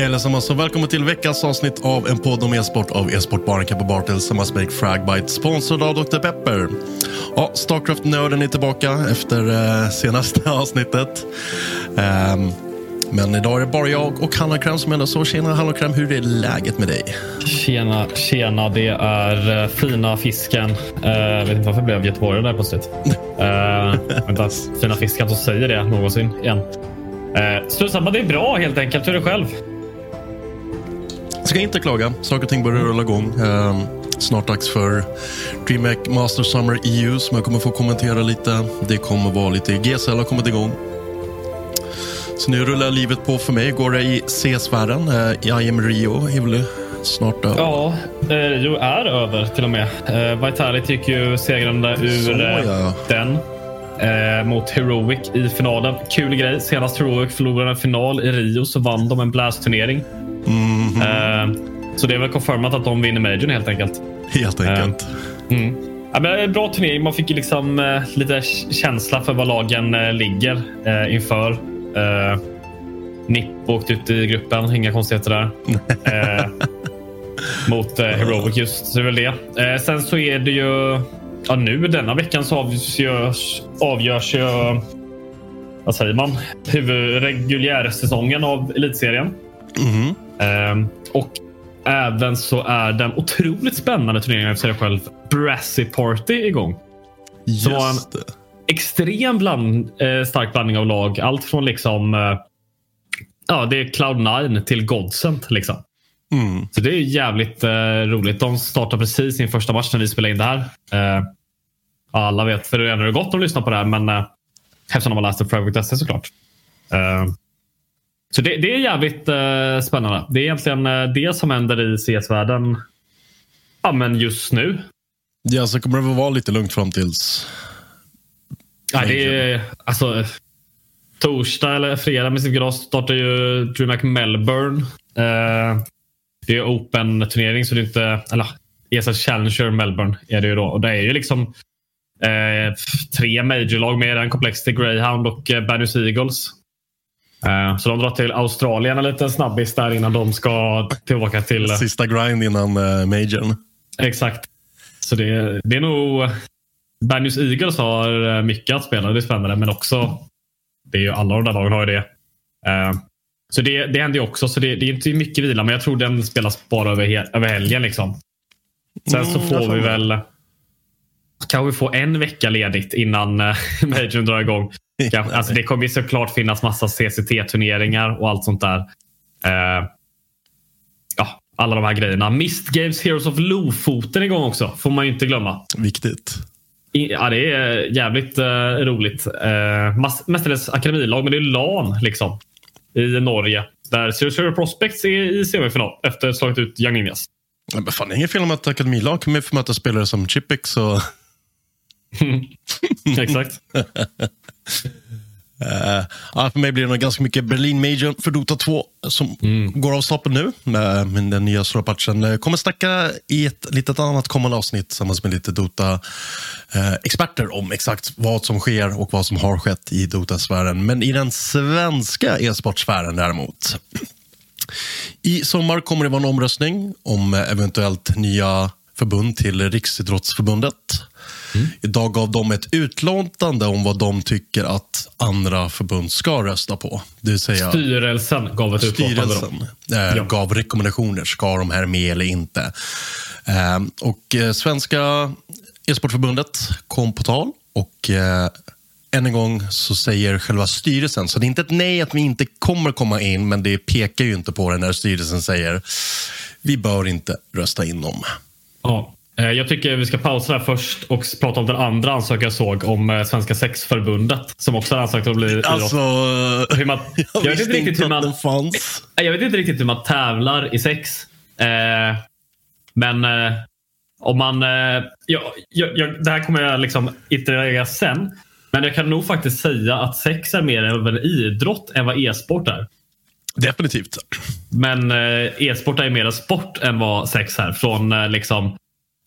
Hej allesammans och välkommen till veckans avsnitt av en podd om e-sport av e-sportbaren Kappa Bar tillsammans med Fragbite, sponsrad av Dr. Pepper. Ja, Starcraft-nörden är tillbaka efter eh, senaste avsnittet. Ehm, men idag är det bara jag och Hanna som är. Så tjena Hanna hur är läget med dig? Tjena, tjena. Det är uh, fina fisken. Uh, vet inte varför jag blev göteborgare där plötsligt. Uh, vänta, fina fisken som säger det någonsin igen. Uh, Strutsabba, det är bra helt enkelt. Hur är det själv? Ska inte klaga. Saker och ting börjar rulla igång. Uh, snart dags för DreamHack Master Summer EU som jag kommer få kommentera lite. Det kommer vara lite GSL har kommit igång. Så nu rullar livet på för mig. Går det i CS-världen. Uh, I am Rio är väl snart över. Ja, Rio är över till och med. Uh, Vitality gick ju segrande ur Så, ja. den. Eh, mot Heroic i finalen. Kul grej. Senast Heroic förlorade en final i Rio så vann de en Blast-turnering. Mm eh, så det är väl confirmat att de vinner Majorn helt enkelt. Helt enkelt. Eh, mm. ja, men bra turnering. Man fick ju liksom eh, lite känsla för var lagen eh, ligger eh, inför. Eh, Nipp åkte ut i gruppen. Inga konstigheter där. Eh, mot Heroic just. Så det är väl det. sen så är det ju Ja, nu denna veckan så avgörs, avgörs ju... Vad säger man? Huvudreguljärsäsongen av elitserien. Mm. Ehm, och även så är den otroligt spännande turneringen för sig själv. Brassy Party igång. Just som var en det. extrem bland, eh, stark blandning av lag. Allt från liksom... Eh, ja, det är Cloud9 till Godsent. Liksom. Mm. Så det är jävligt eh, roligt. De startar precis sin första match när vi spelar in det här. Eh, alla vet, för det är det gott att lyssna på det här, men eh, eftersom de har läst det på SE såklart. Eh, så det, det, är jävligt eh, spännande. Det är egentligen eh, det som händer i CS-världen ja, men just nu. Ja, så kommer det väl vara lite lugnt fram tills... Nej, det är alltså torsdag eller fredag med sitt glas startar ju DreamHack Melbourne. Eh, det är Open-turnering, så det är inte... Eller ESL Challenger Melbourne är det ju då. Och det är ju liksom eh, tre majorlag med en Complexity Greyhound och eh, Banus Eagles. Eh, så de drar till Australien en liten snabbis där innan de ska tillbaka till... Sista grind innan uh, majorn. Exakt. Så det, det är nog... Banus Eagles har eh, mycket att spela. Det är spännande. Men också... Det är ju alla de där lagen har ju det. Så det, det händer ju också. Så det, det, är inte mycket vila, men jag tror den spelas bara över, över helgen. Liksom. Sen så Mm, får vi väl kanske vi får en vecka ledigt innan eh, majorn drar igång. Alltså, det kommer såklart finnas massa CCT-turneringar och allt sånt där. Eh, ja, alla de här grejerna. Mist Games Heroes of Lofoten igång också. Får man ju inte glömma. Viktigt. Ja, det är jävligt uh, roligt. Uh, mestadels akademilag, men det är LAN liksom. I Norge. Där Zero Prospects är i semifinal efter slagit ut Young Ninjas. Men fan, ingen fel om att akademilag kommer få möta spelare som Chipix och... Exakt. Uh, ja, för mig blir det nog ganska mycket Berlin Major för Dota 2 som mm. går av stapeln nu med, med den nya stora patchen. Uh, kommer snacka i ett litet annat kommande avsnitt tillsammans med lite Dota-experter uh, om exakt vad som sker och vad som har skett i Dota-sfären. Men i den svenska e-sportsfären däremot. I sommar kommer det vara en omröstning om eventuellt nya förbund till Riksidrottsförbundet. Mm. Idag gav de ett utlåtande om vad de tycker att andra förbund ska rösta på. Det vill säga, styrelsen gav ett utlåtande. Styrelsen äh, ja. gav rekommendationer. Ska de här med eller inte? Äh, och äh, Svenska e-sportförbundet kom på tal och än en gång så säger själva styrelsen, så det är inte ett nej att vi inte kommer komma in, men det pekar ju inte på det när styrelsen säger vi bör inte rösta in dem. Ja. Eh, jag tycker vi ska pausa där först och prata om den andra ansökan jag såg om eh, Svenska sexförbundet som också har ansökt om att bli Alltså, hur man, jag, jag vet inte riktigt hur man, fanns. Jag vet inte riktigt hur man tävlar i sex. Eh, men eh, om man... Eh, jag, jag, det här kommer jag liksom iterera sen. Men jag kan nog faktiskt säga att sex är mer av en idrott än vad e-sport är. Definitivt. Men eh, e-sport är mer en sport än vad sex är. Från liksom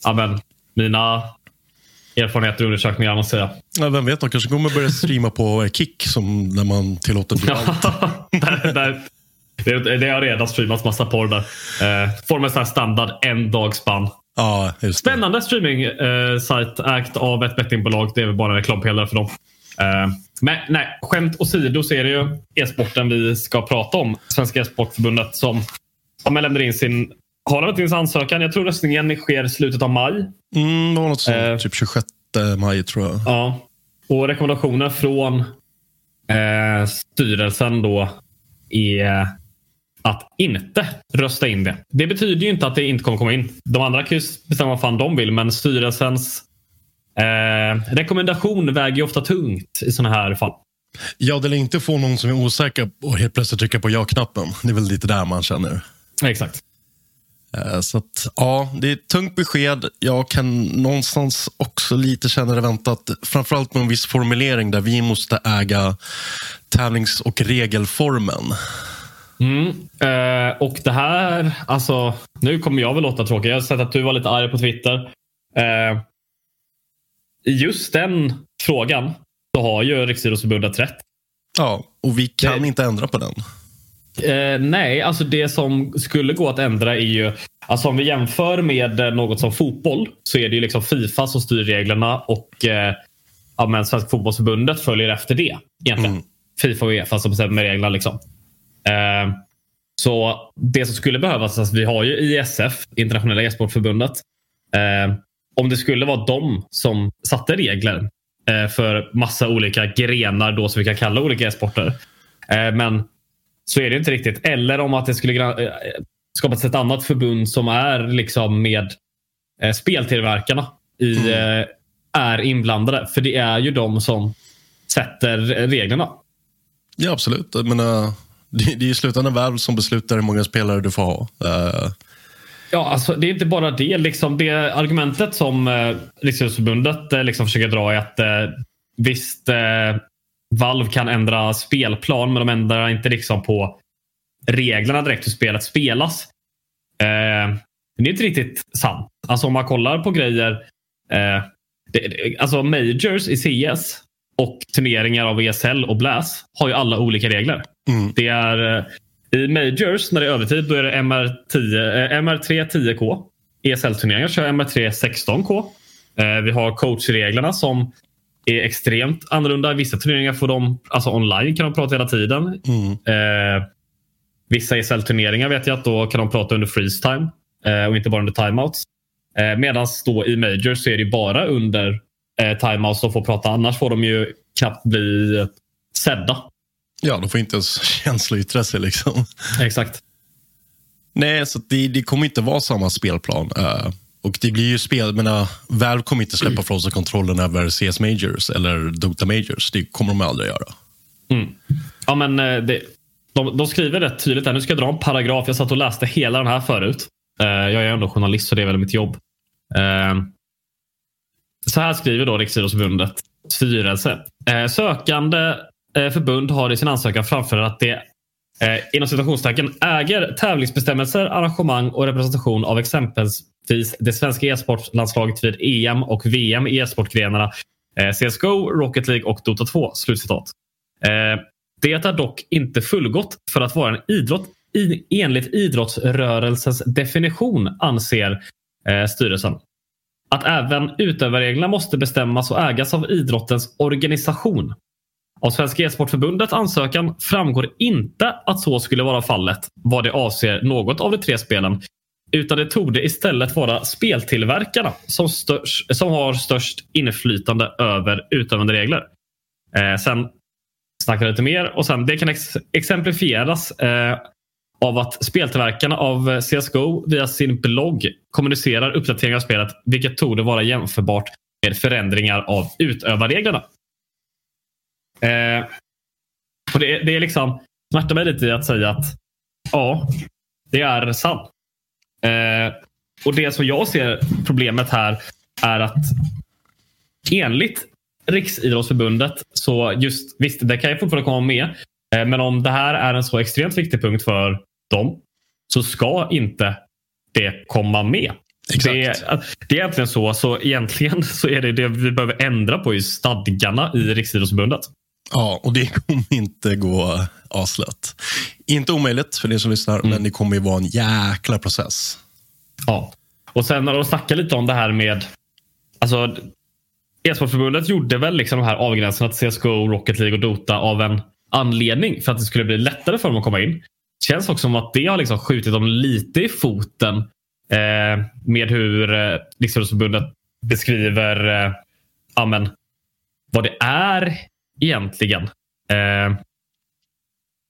ja, men, mina erfarenheter och undersökningar. Måste säga. Ja, vem vet, de kanske kommer börja streama på Kick som när man tillåter allt. där, där, det, det har redan streamats massa porr där. Eh, får en standard en dag spann. Ja, Spännande streaming-sajt eh, ägt av ett bettingbolag. Det är väl bara en reklampelare för dem. Eh, men nej, skämt åsido så är det ju e-sporten vi ska prata om. Svenska e-sportförbundet som, som lämnar in sin har lämnat in sin ansökan. Jag tror röstningen sker i slutet av maj. Mm, det var något sånt, eh, typ 26 maj tror jag. Ja. Och rekommendationer från eh, styrelsen då är att inte rösta in det. Det betyder ju inte att det inte kommer komma in. De andra kan ju bestämma vad fan de vill, men styrelsens eh, rekommendation väger ju ofta tungt i sådana här fall. Ja, det lär inte få någon som är osäker och helt plötsligt trycka på ja-knappen. Det är väl lite där man känner. Exakt. Eh, så att, ja, det är ett tungt besked. Jag kan någonstans också lite känna det väntat. Framförallt med en viss formulering där vi måste äga tävlings och regelformen. Mm. Eh, och det här, alltså, nu kommer jag väl låta tråkig. Jag har sett att du var lite arg på Twitter. Eh, just den frågan så har ju Riksidrottsförbundet rätt. Ja, och vi kan det... inte ändra på den. Eh, nej, alltså det som skulle gå att ändra är ju... Alltså om vi jämför med något som fotboll så är det ju liksom Fifa som styr reglerna och eh, ja, men Svenska fotbollsförbundet följer efter det. egentligen. Mm. Fifa och Uefa som bestämmer reglerna. Liksom. Eh, så det som skulle behövas, alltså vi har ju ISF, Internationella e-sportförbundet. Eh, om det skulle vara de som satte regler eh, för massa olika grenar då som vi kan kalla olika e-sporter. Eh, men så är det inte riktigt. Eller om att det skulle eh, skapas ett annat förbund som är liksom med speltillverkarna i, mm. är inblandade. För det är ju de som sätter reglerna. Ja, absolut. Jag menar, det, det är i slutändan Valve som beslutar hur många spelare du får ha. Ja, alltså, det är inte bara det. Liksom, det argumentet som eh, Riksidrottsförbundet eh, liksom försöker dra är att eh, visst, eh, Valve kan ändra spelplan, men de ändrar inte liksom på reglerna direkt hur spelet spelas. Eh, det är inte riktigt sant. Alltså om man kollar på grejer. Eh, det, alltså Majors i CS och turneringar av ESL och Blast har ju alla olika regler. Mm. Det är eh, I Majors, när det är övertid, då är det MR10, eh, MR3 10K. ESL-turneringar kör MR3 16K. Eh, vi har coachreglerna som är extremt annorlunda. Vissa turneringar får de, alltså online kan de prata hela tiden. Mm. Eh, vissa ESL-turneringar vet jag att då kan de prata under freeze time eh, och inte bara under timeouts. Eh, Medan då i majors så är det bara under eh, timeouts de får prata. Annars får de ju knappt bli sedda. Ja, de får inte ens känsloyttra sig. Liksom. Exakt. Nej, så det, det kommer inte vara samma spelplan. Uh, och det blir ju spel, menar, Valve kommer inte släppa från sig kontrollen över CS Majors eller Dota Majors. Det kommer de aldrig göra. Mm. Ja, men eh, det, de, de, skriver rätt tydligt här. Nu ska jag dra en paragraf. Jag satt och läste hela den här förut. Uh, jag är ändå journalist så det är väl mitt jobb. Uh, så här skriver då Riksidrottsförbundet styrelse. Sökande Eh, förbund har i sin ansökan framfört att det eh, inom citationstecken äger tävlingsbestämmelser, arrangemang och representation av exempelvis det svenska e-sportlandslaget vid EM och VM i e-sportgrenarna eh, CSGO, Rocket League och Dota 2. Slutcitat. Eh, det är dock inte fullgott för att vara en idrott i, enligt idrottsrörelsens definition, anser eh, styrelsen. Att även utövarreglerna måste bestämmas och ägas av idrottens organisation. Av Svenska e-sportförbundets ansökan framgår inte att så skulle vara fallet vad det avser något av de tre spelen. Utan det torde istället vara speltillverkarna som, störst, som har störst inflytande över utövande regler. Eh, sen snackar lite mer och sen det kan ex exemplifieras eh, av att speltillverkarna av CSGO via sin blogg kommunicerar uppdateringar av spelet, vilket torde vara jämförbart med förändringar av utövarreglerna. Eh, och det, det är liksom smärtar mig lite i att säga att ja, det är sant. Eh, och det som jag ser problemet här är att enligt Riksidrottsförbundet så just visst, det kan ju fortfarande komma med. Eh, men om det här är en så extremt viktig punkt för dem så ska inte det komma med. Det, det, är egentligen så. Så egentligen så är det det vi behöver ändra på i stadgarna i Riksidrottsförbundet. Ja, och det kommer inte gå aslätt. Inte omöjligt för er som lyssnar, mm. men det kommer ju vara en jäkla process. Ja, och sen när de snackar lite om det här med... Alltså, E-sportförbundet gjorde väl liksom de här avgränsningarna till CSGO, Rocket League och Dota av en anledning för att det skulle bli lättare för dem att komma in. Det känns också som att det har liksom skjutit dem lite i foten eh, med hur eh, Riksidrottsförbundet beskriver eh, amen, vad det är egentligen. Eh,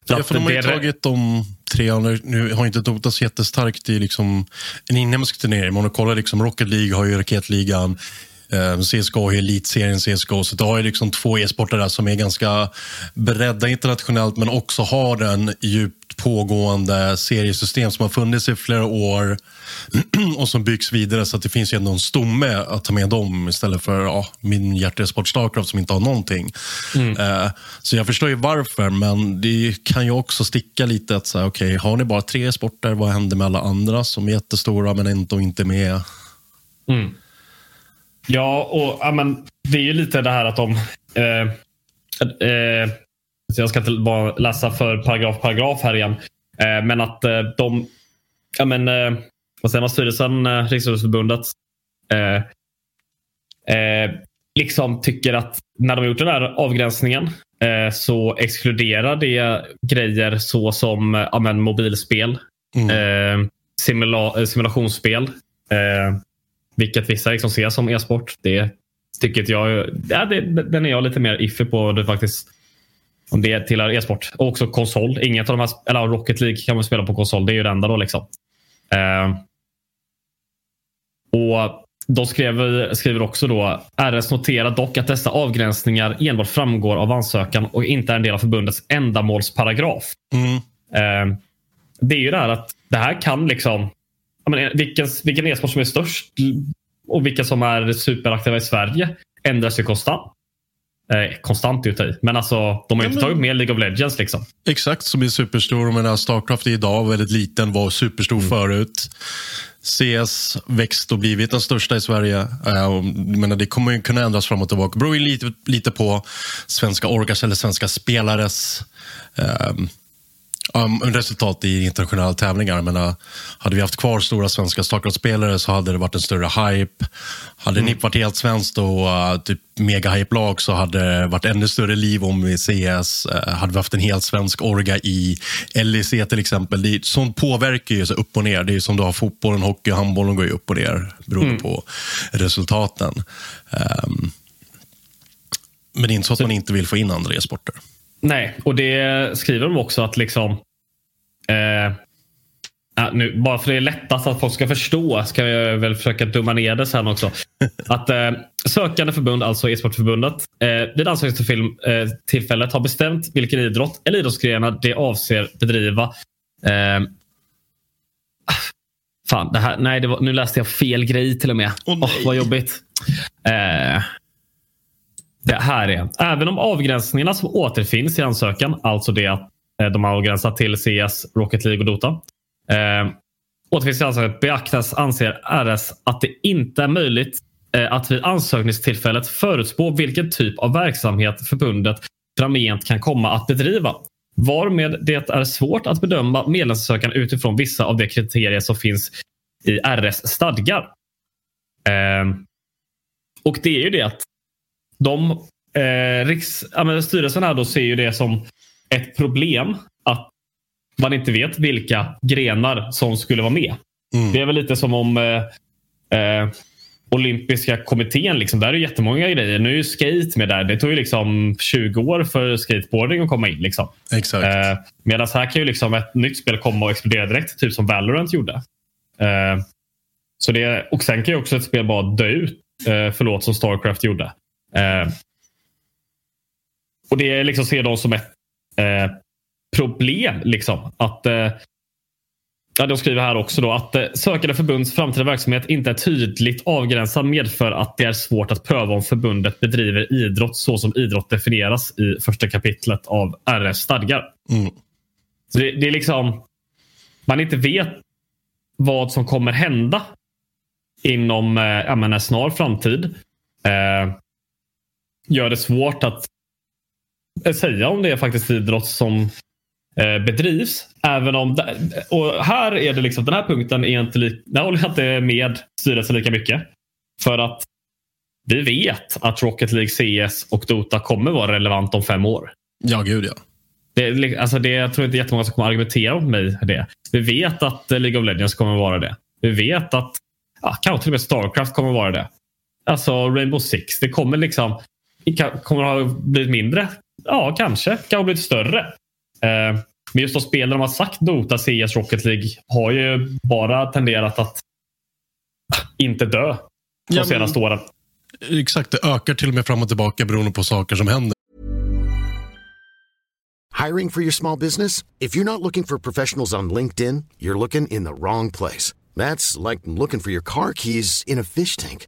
ja, för de har ju det... tagit de tre, nu har inte Dota så jättestarkt i liksom en inhemsk turnering. Man kollar liksom Rocket League har ju raketligan. Eh, CSGO har elitserien CSGO, så du har ju liksom två e-sportare som är ganska beredda internationellt men också har en djup pågående seriesystem som har funnits i flera år och som byggs vidare så att det finns ju ändå en stomme att ta med dem istället för ja, min hjärtesport Starcraft som inte har någonting. Mm. Uh, så jag förstår ju varför, men det kan ju också sticka lite att säga, okej, okay, har ni bara tre sporter, vad händer med alla andra som är jättestora men ändå inte med? Mm. Ja, och ja, men, det är ju lite det här att de eh, eh, så jag ska inte bara läsa för paragraf paragraf här igen. Eh, men att eh, de, ja men, eh, vad säger man, styrelsen, eh, Riksidrottsförbundet, eh, eh, liksom tycker att när de har gjort den här avgränsningen eh, så exkluderar det grejer så som ja, men, mobilspel, mm. simula simulationsspel, vilket vissa liksom ser som e-sport. Det tycker jag, ja, det, den är jag lite mer iffy på. Det faktiskt om det tillhör e-sport. Och också konsol. Inget av de här, eller Rocket League kan man spela på konsol. Det är ju det enda då. Liksom. Eh, och de skrev, skriver också då RS noterar dock att dessa avgränsningar enbart framgår av ansökan och inte är en del av förbundets ändamålsparagraf. Mm. Eh, det är ju det här att det här kan liksom menar, vilken, vilken e-sport som är störst och vilka som är superaktiva i Sverige ändras ju konstant. Eh, konstant ut i. Men alltså, de har ju inte tagit med League of Legends. Liksom. Exakt, som är superstor. menar, Starcraft är idag väldigt liten, var superstor mm. förut. CS växt och blivit den största i Sverige. Uh, menar, det kommer ju kunna ändras fram och tillbaka. Det beror ju lite, lite på svenska orgas eller svenska spelares uh, um, resultat i internationella tävlingar. Men, uh, hade vi haft kvar stora svenska Starcraft-spelare så hade det varit en större hype. Hade mm. NIP varit helt svenskt och uh, typ mega-hype-lag så hade det varit ännu större liv om vi CS. Uh, hade vi haft en helt svensk orga i LEC till exempel. Det, sånt påverkar ju så upp och ner. Det är som du har fotbollen, hockey och handbollen går ju upp och ner beroende mm. på resultaten. Um, men det är inte så att man inte vill få in andra e-sporter. Nej, och det skriver de också att liksom eh, Ja, nu, bara för det är lättast att folk ska förstå ska jag väl försöka dumma ner det sen också. att eh, Sökande förbund, alltså e-sportförbundet, eh, vid ansökningstillfället eh, har bestämt vilken idrott eller idrottsgrenar det avser bedriva. Eh, fan, det här, nej, det var, nu läste jag fel grej till och med. Åh, oh, vad jobbigt. Eh, det här är, även om avgränsningarna som återfinns i ansökan, alltså det att eh, de har avgränsat till CS, Rocket League och Dota. Eh, återfinns i ansökan beaktas anser RS att det inte är möjligt eh, att vid ansökningstillfället förutspå vilken typ av verksamhet förbundet framgent kan komma att bedriva. Varmed det är svårt att bedöma medlemsansökan utifrån vissa av de kriterier som finns i RS stadgar. Eh, och det är ju det att de eh, riks, ja, styrelsen här då ser ju det som ett problem att man inte vet vilka grenar som skulle vara med. Mm. Det är väl lite som om eh, eh, olympiska kommittén. Liksom, där är jättemånga grejer. Nu är ju skate med där. Det tog ju liksom 20 år för skateboarding att komma in. Liksom. Exakt. Eh, Medan här kan ju liksom ett nytt spel komma och explodera direkt. Typ som Valorant gjorde. Eh, så det, och sen kan ju också ett spel bara dö ut. Eh, förlåt, som Starcraft gjorde. Eh, och det liksom ser de som ett eh, problem. Liksom. Att, eh, ja, de skriver här också då att eh, sökande förbunds framtida verksamhet inte är tydligt avgränsad medför att det är svårt att pröva om förbundet bedriver idrott så som idrott definieras i första kapitlet av RF stadgar. Mm. Så det, det, är liksom man inte vet vad som kommer hända inom eh, en snar framtid. Eh, gör det svårt att säga om det är faktiskt idrott som eh, bedrivs. Även om, och här är det liksom, den här punkten är inte lik, där håller jag inte med styrelsen lika mycket. För att vi vet att Rocket League CS och Dota kommer vara relevant om fem år. Ja, gud ja. Det, alltså det, jag tror inte jättemånga som kommer argumentera mot mig det. Vi vet att League of Legends kommer vara det. Vi vet att ja, kanske till och med Starcraft kommer vara det. Alltså Rainbow Six. Det kommer liksom kommer ha blivit mindre. Ja, kanske. Kanske ha blivit större. Eh, men just de spel de har sagt Dota, CS, Rocket League har ju bara tenderat att inte dö de ja, senaste åren. Exakt, det ökar till och med fram och tillbaka beroende på saker som händer. Hiring for your small business? If you're not looking for professionals on LinkedIn, you're looking in the wrong place. That's like looking for your car keys in a fish tank.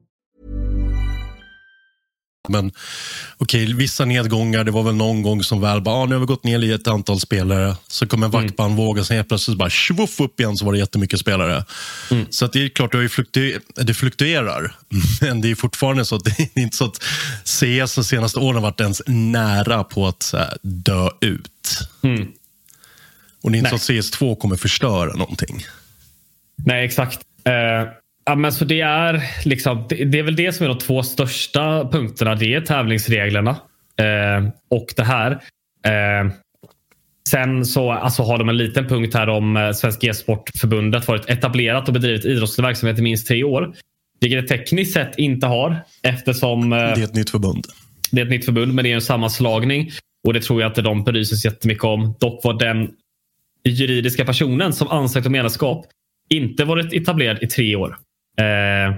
Men okej, vissa nedgångar. Det var väl någon gång som väl bara, ah, nu har vi gått ner i ett antal spelare. Så kom en vaktbandvåg och sen helt plötsligt bara tjoff upp igen så var det jättemycket spelare. Så att det är klart, det, fluktu det fluktuerar. Men det är fortfarande så att det är inte så att CS de senaste åren har varit ens nära på att här, dö ut. Och det är inte så att CS2 kommer förstöra någonting. Nej, exakt. Eh, ja, men så det, är liksom, det, det är väl det som är de två största punkterna. Det är tävlingsreglerna eh, och det här. Eh, sen så alltså, har de en liten punkt här om eh, Svenska e-sportförbundet varit etablerat och bedrivit idrottslig verksamhet i minst tre år. Vilket det tekniskt sett inte har eftersom eh, Det är ett nytt förbund. det är ett nytt förbund, men det är en sammanslagning. Och det tror jag inte de bryr sig så jättemycket om. Dock var den juridiska personen som ansökt om medlemskap inte varit etablerad i tre år. Eh,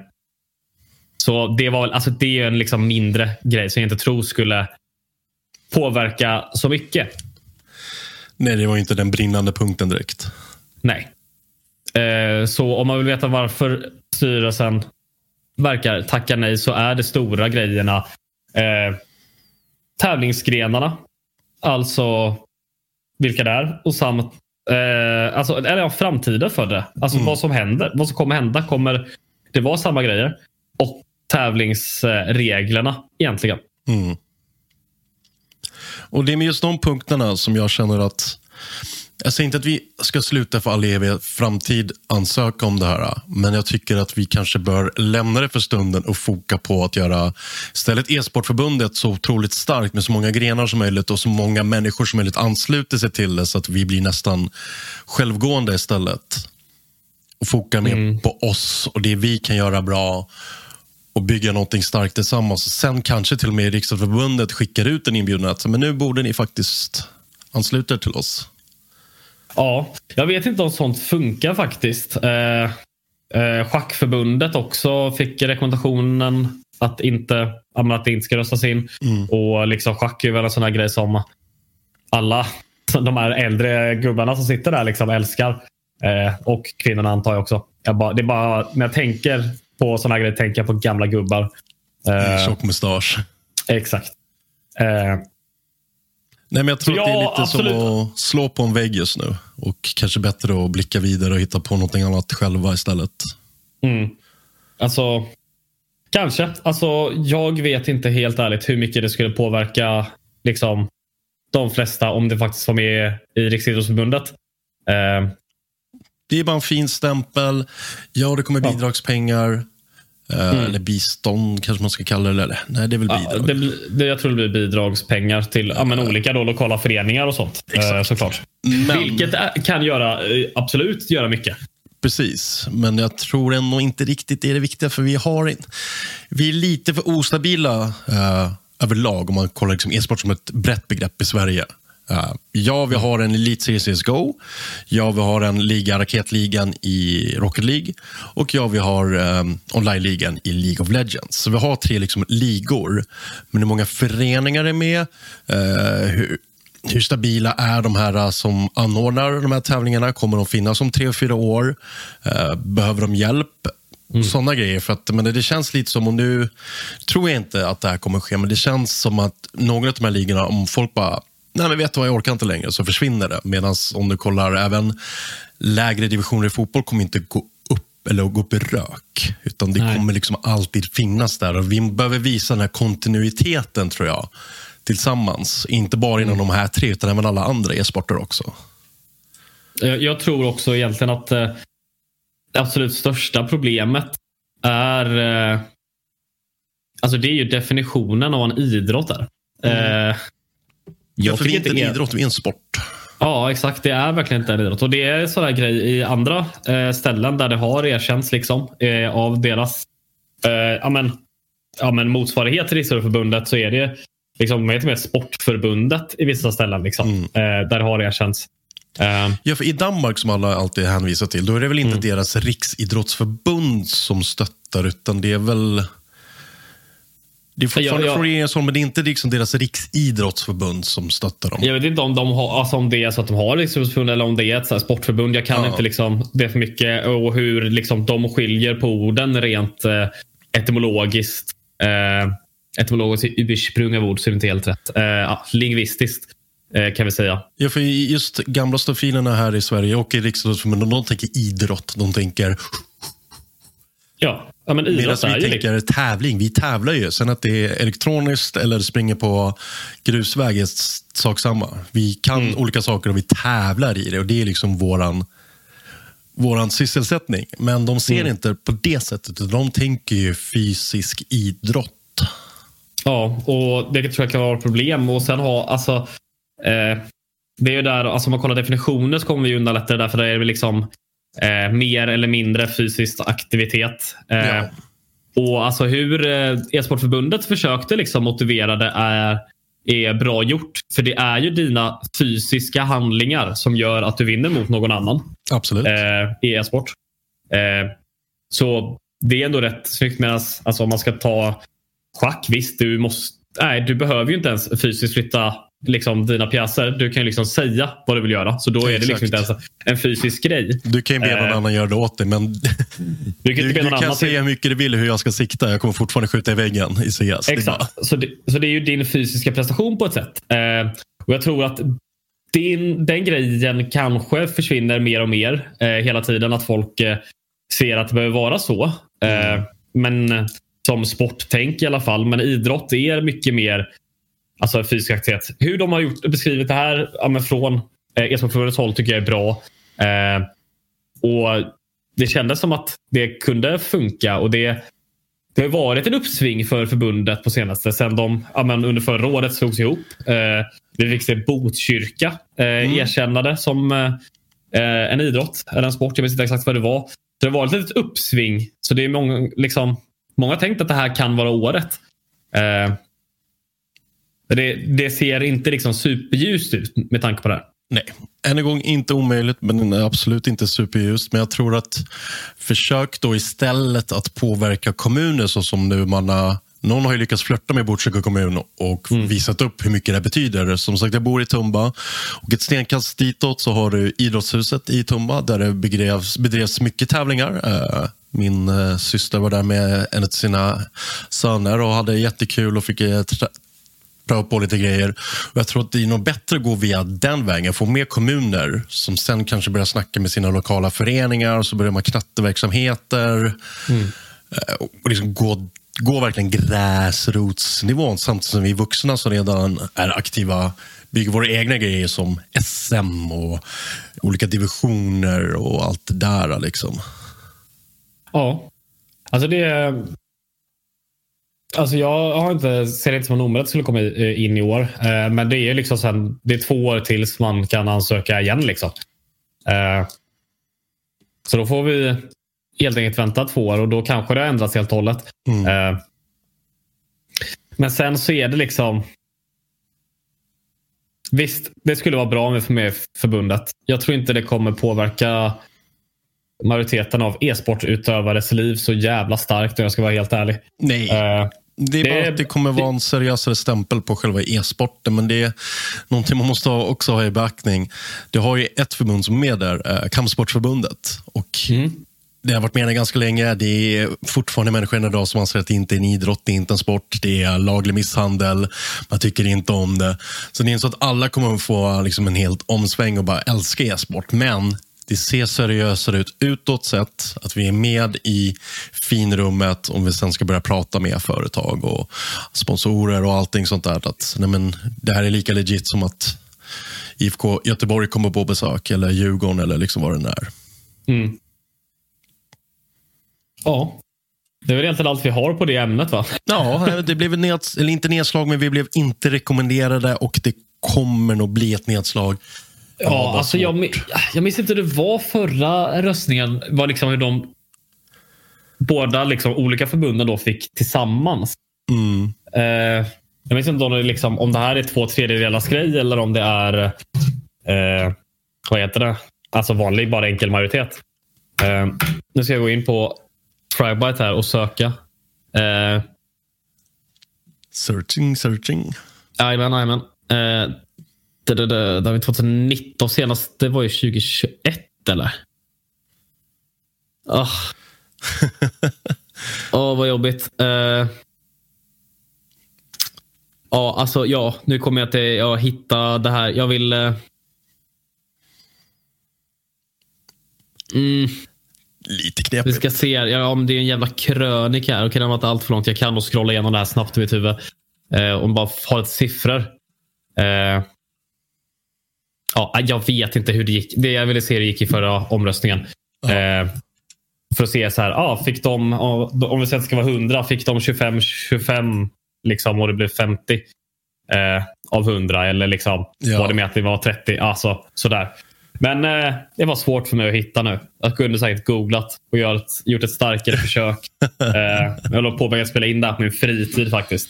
så det var alltså det är en liksom mindre grej som jag inte tror skulle påverka så mycket. Nej, det var inte den brinnande punkten direkt. Nej. Eh, så om man vill veta varför styrelsen verkar tacka nej så är det stora grejerna eh, tävlingsgrenarna. Alltså vilka det är och samt eh, alltså, eller ja, framtiden för det. Alltså vad som händer. Vad som kommer hända. Kommer det var samma grejer? Och tävlingsreglerna egentligen. Mm. Och det är med just de punkterna som jag känner att jag säger inte att vi ska sluta för all evig framtid ansöka om det här. Men jag tycker att vi kanske bör lämna det för stunden och foka på att göra istället e-sportförbundet så otroligt starkt med så många grenar som möjligt och så många människor som möjligt ansluter sig till det så att vi blir nästan självgående istället. Och foka mer på oss och det vi kan göra bra och bygga någonting starkt tillsammans. Sen kanske till och med Riksdagsförbundet skickar ut en inbjudan att men nu borde ni faktiskt ansluta er till oss. Ja, jag vet inte om sånt funkar faktiskt. Eh, eh, schackförbundet också fick rekommendationen att, inte, att det inte ska röstas in. Och liksom Schack är väl en sån här grej som alla de här äldre gubbarna som sitter där liksom älskar. Eh, och kvinnorna antar jag också. Jag bara, det är bara, när jag tänker på här grejer tänker jag på gamla gubbar. Eh, Tjock mustasch. exakt. Eh, Nej, men jag tror Ja, att det är lite absolut. som att slå på en vägg just nu. Och kanske bättre att blicka vidare och hitta på någonting annat själva istället. Mm. Alltså, kanske. Alltså, jag vet inte helt ärligt hur mycket det skulle påverka liksom, de flesta om det faktiskt var med i Riksidrottsförbundet. Eh, Det är bara en fin stämpel. Ja, det kommer bidragspengar. Eh, Eller bistånd kanske man ska kalla det. Eller, nej, det är väl ja, bidrag. det, blir- det, jag tror det blir bidragspengar till ja, men olika då, lokala föreningar och sånt. Eh, Exakt. såklart. Men- Vilket kan göra, eh, absolut göra mycket. Precis, men jag tror ändå inte riktigt det är det viktiga. För vi, har vi är lite för ostabila eh, överlag om man kollar liksom e-sport som ett brett begrepp i Sverige. Eh, ja, vi har en elitserie CSGO. Ja, vi har en liga, raketligan i Rocket League. Och ja, vi har eh, online-ligan i League of Legends. Så vi har tre liksom, ligor. Men hur många föreningar är med? Eh, hur, hur stabila är de här uh, som anordnar de här tävlingarna? Kommer de finnas om tre, fyra år? Eh, behöver de hjälp? Sådana grejer. För att, men det känns lite som, och nu tror jag inte att det här kommer ske, men det känns som att några av de här ligorna, om folk bara Nej, men vet du vad, jag orkar inte längre, så försvinner det. Medan om du kollar även lägre divisioner i fotboll kommer inte gå upp eller gå upp i rök. Utan det Nej. kommer liksom alltid finnas där. Och vi behöver visa den här kontinuiteten, tror jag, tillsammans. Inte bara inom de här tre, utan även alla andra e-sporter också. Jag, jag tror också egentligen att eh, det absolut största problemet är eh, Alltså det är ju definitionen av en idrott där. Eh, Ja, för det är inte en idrott, det är en sport. Ja, exakt. Det är verkligen inte en idrott. Och det är sådär grej i andra eh, ställen där det har erkänts liksom, eh, av deras eh, ja, men, ja, men motsvarighet till Riksidrottsförbundet så är det liksom, heter det, Sportförbundet i vissa ställen. Liksom, eh, där det har erkänts. Eh, Ja, för I Danmark, som alla alltid hänvisar till, då är det väl inte deras riksidrottsförbund som stöttar, utan det är väl... Det är fortfarande Ja, ja. från regeringens håll, men det är inte liksom deras riksidrottsförbund som stöttar dem. Jag vet inte om, de har, alltså om det är så att de har riksidrottsförbund eller om det är ett så sportförbund. Jag kan Ja. inte liksom det för mycket och hur liksom de skiljer på orden rent eh, etymologiskt. Eh, etymologiskt ursprung av ord så är det inte helt rätt. Eh, lingvistiskt eh, kan vi säga. Ja, för just gamla stofilerna här i Sverige och i Riksidrottsförbundet, de tänker idrott. De tänker... Ja, ja men Medan vi ju liksom- tänker tävling. Vi tävlar ju. Sen att det är elektroniskt eller springer på grusväg är sak samma. Vi kan Mm. olika saker och vi tävlar i det. Och Det är liksom våran, våran sysselsättning. Men de ser Mm. inte på det sättet. De tänker ju fysisk idrott. Ja, och det tror jag kan vara ett problem. Och sen ha, alltså, eh, det är ju där, alltså om man kollar definitioner så kommer vi undan lättare därför det är det liksom eh, mer eller mindre fysisk aktivitet. Eh, Ja. Och alltså hur eh, e-sportförbundet försökte liksom motivera det är, är bra gjort. För det är ju dina fysiska handlingar som gör att du vinner mot någon annan Absolut. eh, i e-sport. Eh, så det är ändå rätt snyggt. Medan alltså, om man ska ta schack, visst, du, måste, nej, du behöver ju inte ens fysiskt flytta liksom, dina pjäser. Du kan ju liksom säga vad du vill göra. Så då är det liksom Exakt. inte ens en fysisk grej. Du kan ju be någon Eh, annan göra det åt dig, men Du kan du, du kan säga hur mycket du vill hur jag ska sikta. Jag kommer fortfarande skjuta i väggen i CS. Är bara- Exakt. Så det, så det är ju din fysiska prestation på ett sätt. Eh, och Jag tror att din, den grejen kanske försvinner mer och mer eh, hela tiden. Att folk eh, ser att det behöver vara så. Eh, men eh, som sporttänk i alla fall. Men idrott är mycket mer alltså, fysisk aktivitet. Hur de har gjort, beskrivit det här ja, från eh, e-sportförbundets håll tycker jag är bra. Eh, och Det kändes som att det kunde funka. och det det har varit en uppsving för förbundet på senaste. Sen de ja, men under förra året slogs ihop. Eh, vi fick se Botkyrka eh, erkännade som eh, en idrott eller en sport. Jag vet inte exakt vad det var. Så det har varit ett litet uppsving. Så det är många, liksom, många har tänkt att det här kan vara året. Eh, det, det ser inte liksom superljust ut med tanke på det här. Nej, än en gång inte omöjligt, men absolut inte superljust. Men jag tror att försök då istället att påverka kommuner så som nu man har någon har ju lyckats flörta med Botkyrka kommun och visat upp hur mycket det betyder. Som sagt, jag bor i Tumba och ett stenkast ditåt så har du idrottshuset i Tumba där det bedrevs, bedrevs mycket tävlingar. Eh, Min eh, syster var där med en av sina söner och hade jättekul och fick pröva på lite grejer. Och jag tror att det är nog bättre att gå via den vägen. Få med kommuner som sen kanske börjar snacka med sina lokala föreningar. Så börjar man knatteverksamheter. Eh, Och liksom gå, gå verkligen gräsrotsnivån samtidigt som vi vuxna som redan är aktiva bygger våra egna grejer som SM och olika divisioner och allt det där. Liksom. Ja. Alltså det... Alltså jag har inte, ser det inte som en omöjlighet skulle komma i- in i år. Eh, Men det är liksom sen, det är två år tills man kan ansöka igen. Liksom. Eh, Så då får vi helt enkelt vänta två år och då kanske det har ändrats helt och hållet. Eh, Men sen så är det liksom... Visst, det skulle vara bra om vi får med förbundet. Jag tror inte det kommer påverka majoriteten av e-sportutövares liv så jävla starkt om jag ska vara helt ärlig. Nej. Eh, Det är bara Det- att det kommer vara en seriösare stämpel på själva e-sporten, men det är någonting man måste också ha i beaktning. Det har ju ett förbund som är med där, eh, Kampsportsförbundet. Och Det har varit med ganska länge. Det är fortfarande människor idag som anser att det inte är en idrott, det är inte en sport, det är laglig misshandel, man tycker inte om det. Så det är inte så att alla kommer att få liksom en helt omsväng och bara älska e-sport, men det ser seriösare ut utåt sett, att vi är med i finrummet om vi sen ska börja prata med företag och sponsorer och allting sånt där. Att, nej men, det här är lika legit som att IFK Göteborg kommer på besök eller Djurgården eller liksom vad det är. Mm. Ja. Det är väl egentligen allt vi har på det ämnet va? Ja, det blev neds, eller inte nedslag, men vi blev inte rekommenderade och det kommer nog bli ett nedslag. Ja, alltså jag, jag minns inte hur det var förra röstningen. Var liksom hur de båda liksom, olika förbunden då fick tillsammans. Mm. Eh, jag minns inte om det, liksom, om det här är två tredjedelars grej eller om det är eh, vad heter det? Alltså vanlig, bara enkel majoritet. Eh, nu ska jag gå in på Fragbite här och söka. Eh, searching, searching. Jajamän, jajamän. Eh, det, det, det, det var 2019 senast. Det var ju 2021 eller? Åh, oh. vad jobbigt. Eh, ja, alltså ja, nu kommer jag till jag hitta det här. Jag vill... Eh, mm, Lite knepigt. vi ska se. Ja, om det är en jävla krönika här. Okej, den var inte allt för långt. Jag kan nog scrolla igenom det här snabbt i mitt huvud. Eh, och bara ha lite siffror. Eh, ja, jag vet inte hur det gick. Det jag ville se hur det gick i förra omröstningen. Eh, för att se så här, ah, fick de, om vi säger att det ska vara 100, fick de 25, 25 liksom, och det blev 50 eh, av 100? Eller liksom, Ja. var det med att det var 30? Alltså, sådär. Men eh, det var svårt för mig att hitta nu. Jag kunde säkert googlat och gjort ett, gjort ett starkare försök. Eh, jag håller på att spela in det här på min fritid faktiskt.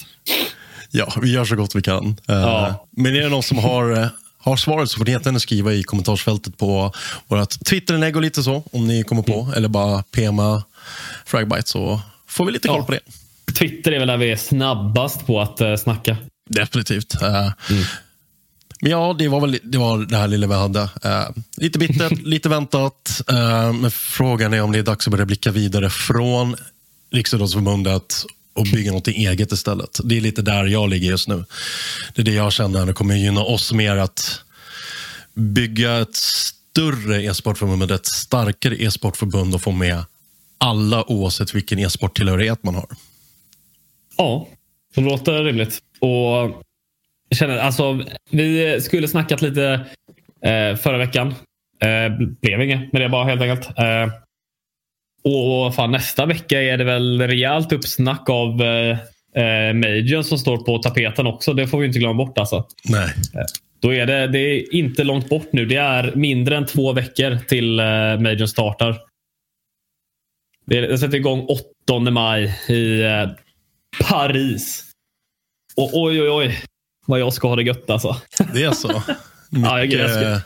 Ja, vi gör så gott vi kan. Eh, Ja. Men är det någon som har, eh, har svaret så får ni jättegärna skriva i kommentarsfältet på vårt Twitterinlägg och lite så, om ni kommer på. Mm. Eller bara PMa Fragbite så får vi lite koll Ja. på det. Twitter är väl där vi är snabbast på att eh, snacka. Definitivt. Eh, Mm. Men ja, det var väl det, var det här lilla vi hade. Eh, lite bittert, lite väntat. Eh, men frågan är om det är dags att börja blicka vidare från Riksidrottsförbundet och bygga något eget istället. Det är lite där jag ligger just nu. Det är det jag känner det kommer gynna oss mer att bygga ett större e-sportförbund, ett starkare e-sportförbund och få med alla oavsett vilken e-sporttillhörighet man har. Ja, det låter rimligt. Och jag känner, alltså, vi skulle snackat lite eh, förra veckan. Eh, blev inget med det bara helt enkelt. Eh, och fan, nästa vecka är det väl rejält uppsnack av eh, eh, Major som står på tapeten också. Det får vi inte glömma bort alltså. Nej. Då är det, det är inte långt bort nu. Det är mindre än två veckor till eh, Major startar. Det, det sätter igång 8 maj i eh, Paris. Och oj, oj, oj. Vad jag ska ha det gött alltså. Det är så. Mycket, Ja, jag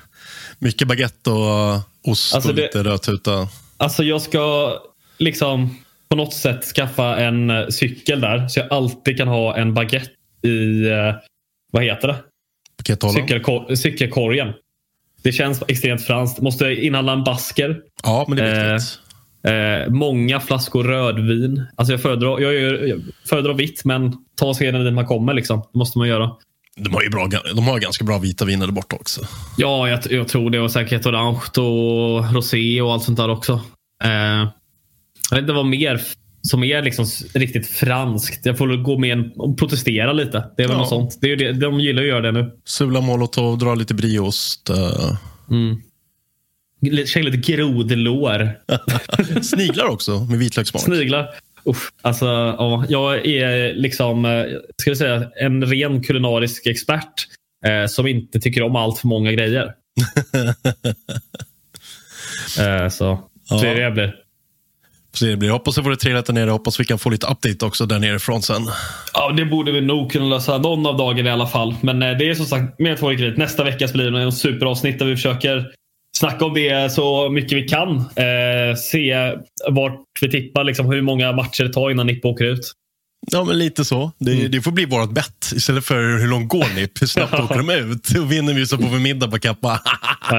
mycket baguette och ost Alltså och det- lite rödtuta. Alltså jag ska liksom på något sätt skaffa en eh, cykel där. Så jag alltid kan ha en baguette i, eh, vad heter det? Cykelkor- cykelkorgen. Det känns extremt franskt. Måste inhandla en basker. Ja, men det är Eh, viktigt. Eh, många flaskor rödvin. Alltså jag föredrar, jag, gör- jag föredrar vitt, men ta seden dit man kommer. Liksom. Det måste man göra. De har ju bra, de har ganska bra vita viner där borta också. Ja, jag, jag tror det. Och säkert orange och rosé och allt sånt där också. Eh, jag vet inte vad mer som är liksom riktigt franskt. Jag får gå med och protestera lite. Det är väl Ja. något sånt. Det är det, de gillar att göra det nu. Sula molotov, dra lite brieost. eh, Lite- Käka lite grodlår. sniglar också med vitlökssmak. Sniglar. Uff, alltså, ja, jag är liksom eh, ska jag säga, en ren kulinarisk expert eh, som inte tycker om allt för många grejer. eh, så Ja. så är det jag blir. Så det blir. Hoppas det får det trevligt där nere. Hoppas vi kan få lite update också där nerifrån sen. Ja, det borde vi nog kunna lösa någon av dagarna i alla fall. Men eh, det är som sagt mer tvåårigt. Nästa vecka blir det en superavsnitt där vi försöker snacka om det så mycket vi kan. Eh, se vart vi tippar, liksom, hur många matcher det tar innan Nippo åker ut. Ja, men lite så. Det, Mm. det får bli vårt bett. Istället för hur långt går ni? Hur snabbt åker de ut? Och vinner vi så får vi middag på Kappa.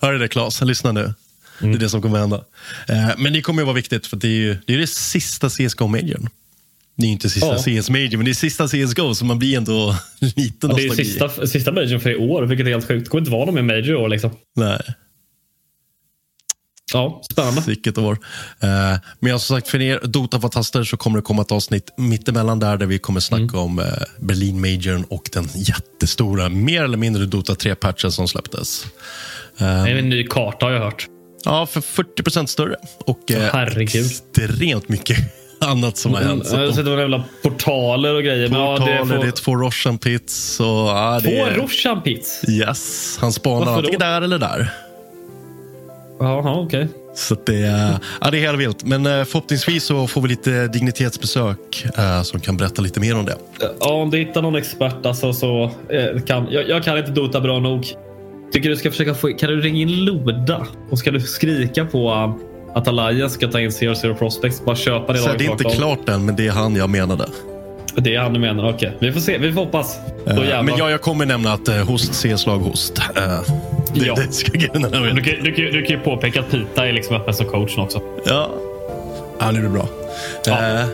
Hör du det Claes? Lyssna nu. Det är det som kommer hända. Eh, men det kommer ju vara viktigt för det är ju det, är det sista CSGO-majorn. Det är inte sista Ja. CS-major, men det är sista CSGO så man blir ändå lite Ja, det är sista, sista majorn för i år, vilket är helt sjukt. Det kommer inte vara någon mer major i år. Liksom. Nej. Ja, spännande. Vilket år. Eh, men jag som sagt, för er Dota-fantaster så kommer det komma ett avsnitt mittemellan där, där vi kommer snacka Mm. om eh, Berlin Majorn och den jättestora, mer eller mindre Dota 3-patchen som släpptes. Eh, Det är en ny karta har jag hört. ja, för 40% större. Och Herregud. extremt mycket annat som har hänt. Så Jag har sett några jävla portaler och grejer. men ja, Portaler, det det, får... är två Roshan Pits. Och, ja, det Två är, Roshan Pits? Yes, han spanar antingen där eller där. Jaha, okej. Så att det, är- ja, det är helt vilt. Men eh, förhoppningsvis så får vi lite dignitetsbesök eh, som kan berätta lite mer om det. Ja, om du hittar någon expert alltså, så eh, kan... Jag, jag kan inte Dota bra nog. tycker du ska försöka få... Kan du ringa in Loda? Och ska du skrika på att Alliance ska ta in Zero Zero Prospects? Bara köpa det Så det är inte klart än, men det är han jag menade. Det är han du menar? Okej, okay. vi får se. Vi får hoppas. Uh, men ja, jag kommer nämna att uh, host ser slag host. Uh, det, ja. det ska gudarna veta. Du, kan, du, kan, du kan ju påpeka att Pita är liksom öppen som coachen också. Ja, ja nu är det bra. Ja.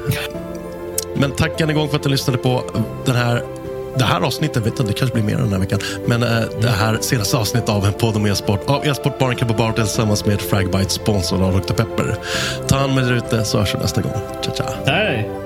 men tack än en gång för att du lyssnade på den här det här avsnittet, vet inte, det kanske blir mer den här veckan. Men äh, det här senaste avsnittet av en podd om e-sport av e-sport Barnkapp och Bartel tillsammans med Fragbite, sponsor av Dr. Pepper. Ta hand om er ute så hörs vi nästa gång. Ciao, ciao. Hej!